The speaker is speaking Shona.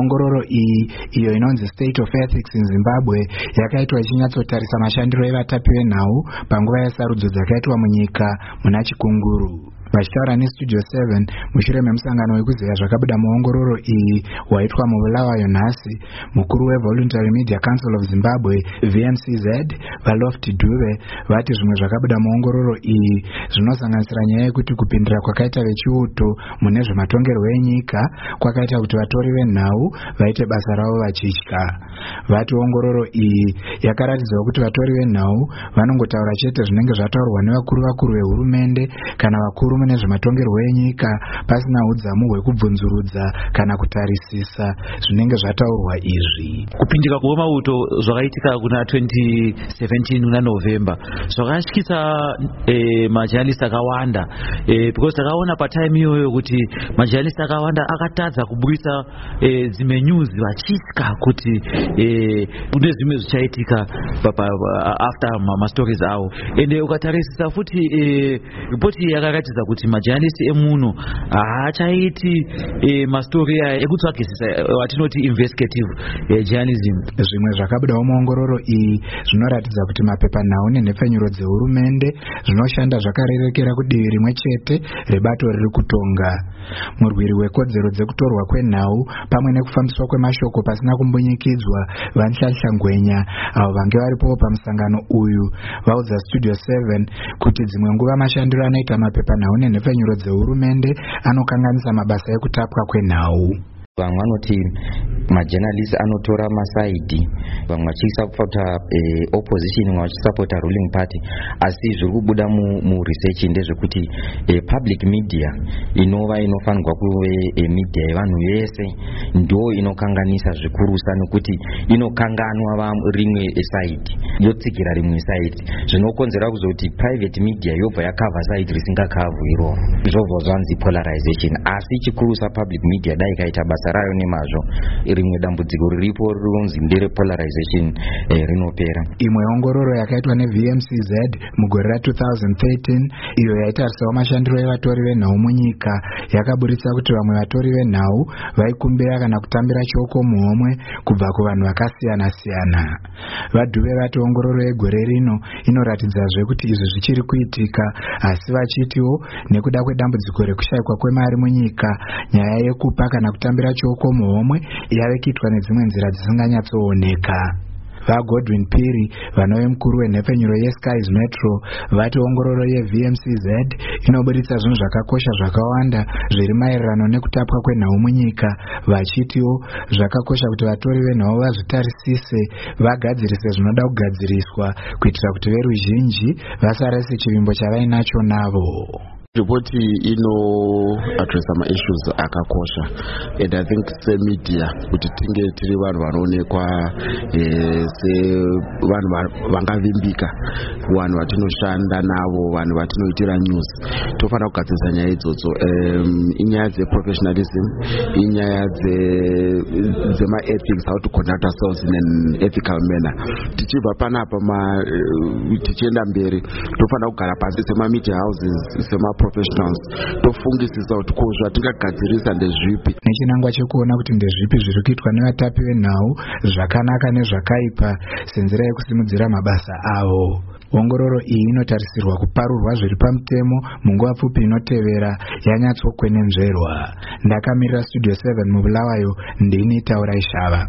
ongororo iyi iyo inonzi state of ethics in zimbabwe yakaitwa ichinyatsotarisa mashandiro evatapi venhau panguva yesarudzo dzakaitwa munyika muna chikunguru vachitaura nestudio 7 mushure memusangano wekuziva zvakabuda muongororo iyi waitwa mubulawayo nhasi mukuru wevoluntary media council of zimbabwe vmcz valoft duve vati zvimwe zvakabuda muongororo iyi zvinosanganisira nyaya yekuti kupindira kwakaita vechiuto mune zvematongerwo enyika kwakaita kuti vatori venhau vaite basa ravo vachitya. Vati ongororo iyi yakaratidzawo kuti vatori venhau vanongotaura chete zvinenge zvataurwa nevakuru vakuru vehurumende kana vakuru mune zvematongerwo enyika pasina udzamu hwekubvunzurudza kana kutarisisa zvinenge zvataurwa izvi. Kupindika kwemauto zvakaitika kuna 2017 kuna november. Zvakatyisa e, majanalist akawanda e, because takaona patime iyoyo kuti majanalist akawanda akatadza kubudisa e, dzimwe news vachitya kuti kune e, zvimwe zvichaitika after mastories avo. Ende ukatarisisa futi e, ripoti yakaratidza kuti majanalist emuno haachaiti e, mastori aya ekutsvagisisa watinoti investigative e, journalism. Zvimwe zvakabudawo muongororo iyi zvinoratidza kuti mapepanhau nenhepfenyuro dzehurumende zvinoshanda zvakarerekera kudivi rimwe chete rebato riri kutonga. Murwiri wekodzero dzekutorwa kwenhau pamwe nekufambiswa kwemashoko pasina kumbunyikidzwa vanhlanhlangwenya avo vange varipowo pamusangano uyu. Vaudza studio 7 kuti dzimwe nguva mashandiro anoita mapepanhau nenhepfenyuro dzehurumende anokanganisa mabasa ekutapwa kwenhau vamwe vanoti majournalist anotora masaidhi vamwe vachisapota eh, opposition vamwe vachisapota ruling party asi zviri kubuda muresearch mu ndezvekuti eh, public media inova inofanirwa kuve eh, media yevanhu vese ndo inokanganisa zvikurusa nekuti inokanganwa rimwe saidi yotsigira rimwe saidi zvinokonzera kuzoti private media yobva yakavha saidi risingakavhu iroro zvobva zvanzi polarization asi chikurusa public media dai ikaita basa basa rayo nemazvo rimwe dambudziko riripo rinonzi nderepolarization eh, rinopera. Imwe ongororo yakaitwa nevmcz mugore ra2013 iyo yaitarisawo mashandiro evatori venhau munyika. Yakaburitsa kuti vamwe vatori venhau vaikumbira kana kutambira choko muhomwe kubva kuvanhu vakasiyana-siyana. Vadhuve vati ongororo yegore rino inoratidzazve kuti izvi zvichiri kuitika asi vachitiwo nekuda kwedambudziko rekushayikwa kwemari munyika nyaya yekupa kana kutambira choko muhomwe yave kuitwa nedzimwe nzira dzisinganyatsooneka vagodwin piri vanove mukuru wenhepfenyuro yeskies metro vati ongororo yevmcz inoburitsa zvinhu zvakakosha zvakawanda zviri maererano nekutapwa kwenhau munyika. Vachitiwo zvakakosha kuti vatori venhau vazvitarisise vagadzirise zvinoda kugadziriswa kuitira kuti veruzhinji vasarese chivimbo chavainacho navo ripoti inoadressa maissues akakosha. And i think semedia kuti tinge tiri vanhu vanoonekwa eh, sevanhu vangavimbika vanhu vatinoshanda navo vanhu vatinoitira news. Tofanira kugadzirisa nyaya idzodzo. Inyaya dzeprofessionalism inyaya dzemaethics how to conduct ourselves in an ethical manner. Tichibva panapa eh, tichienda mberi tofanira kugara pasi semamedia houses sema professionals tofungisisa kuti ko zvatingagadzirisa ndezvipi nechinangwa chekuona kuti ndezvipi zviri kuitwa nevatapi venhau zvakanaka nezvakaipa senzira yekusimudzira mabasa avo. Ongororo iyi inotarisirwa kuparurwa zviri pamutemo munguva pfupi inotevera yanyatsokwenenzverwa. Ndakamirira studio 7 mubulawayo ndini taurai shava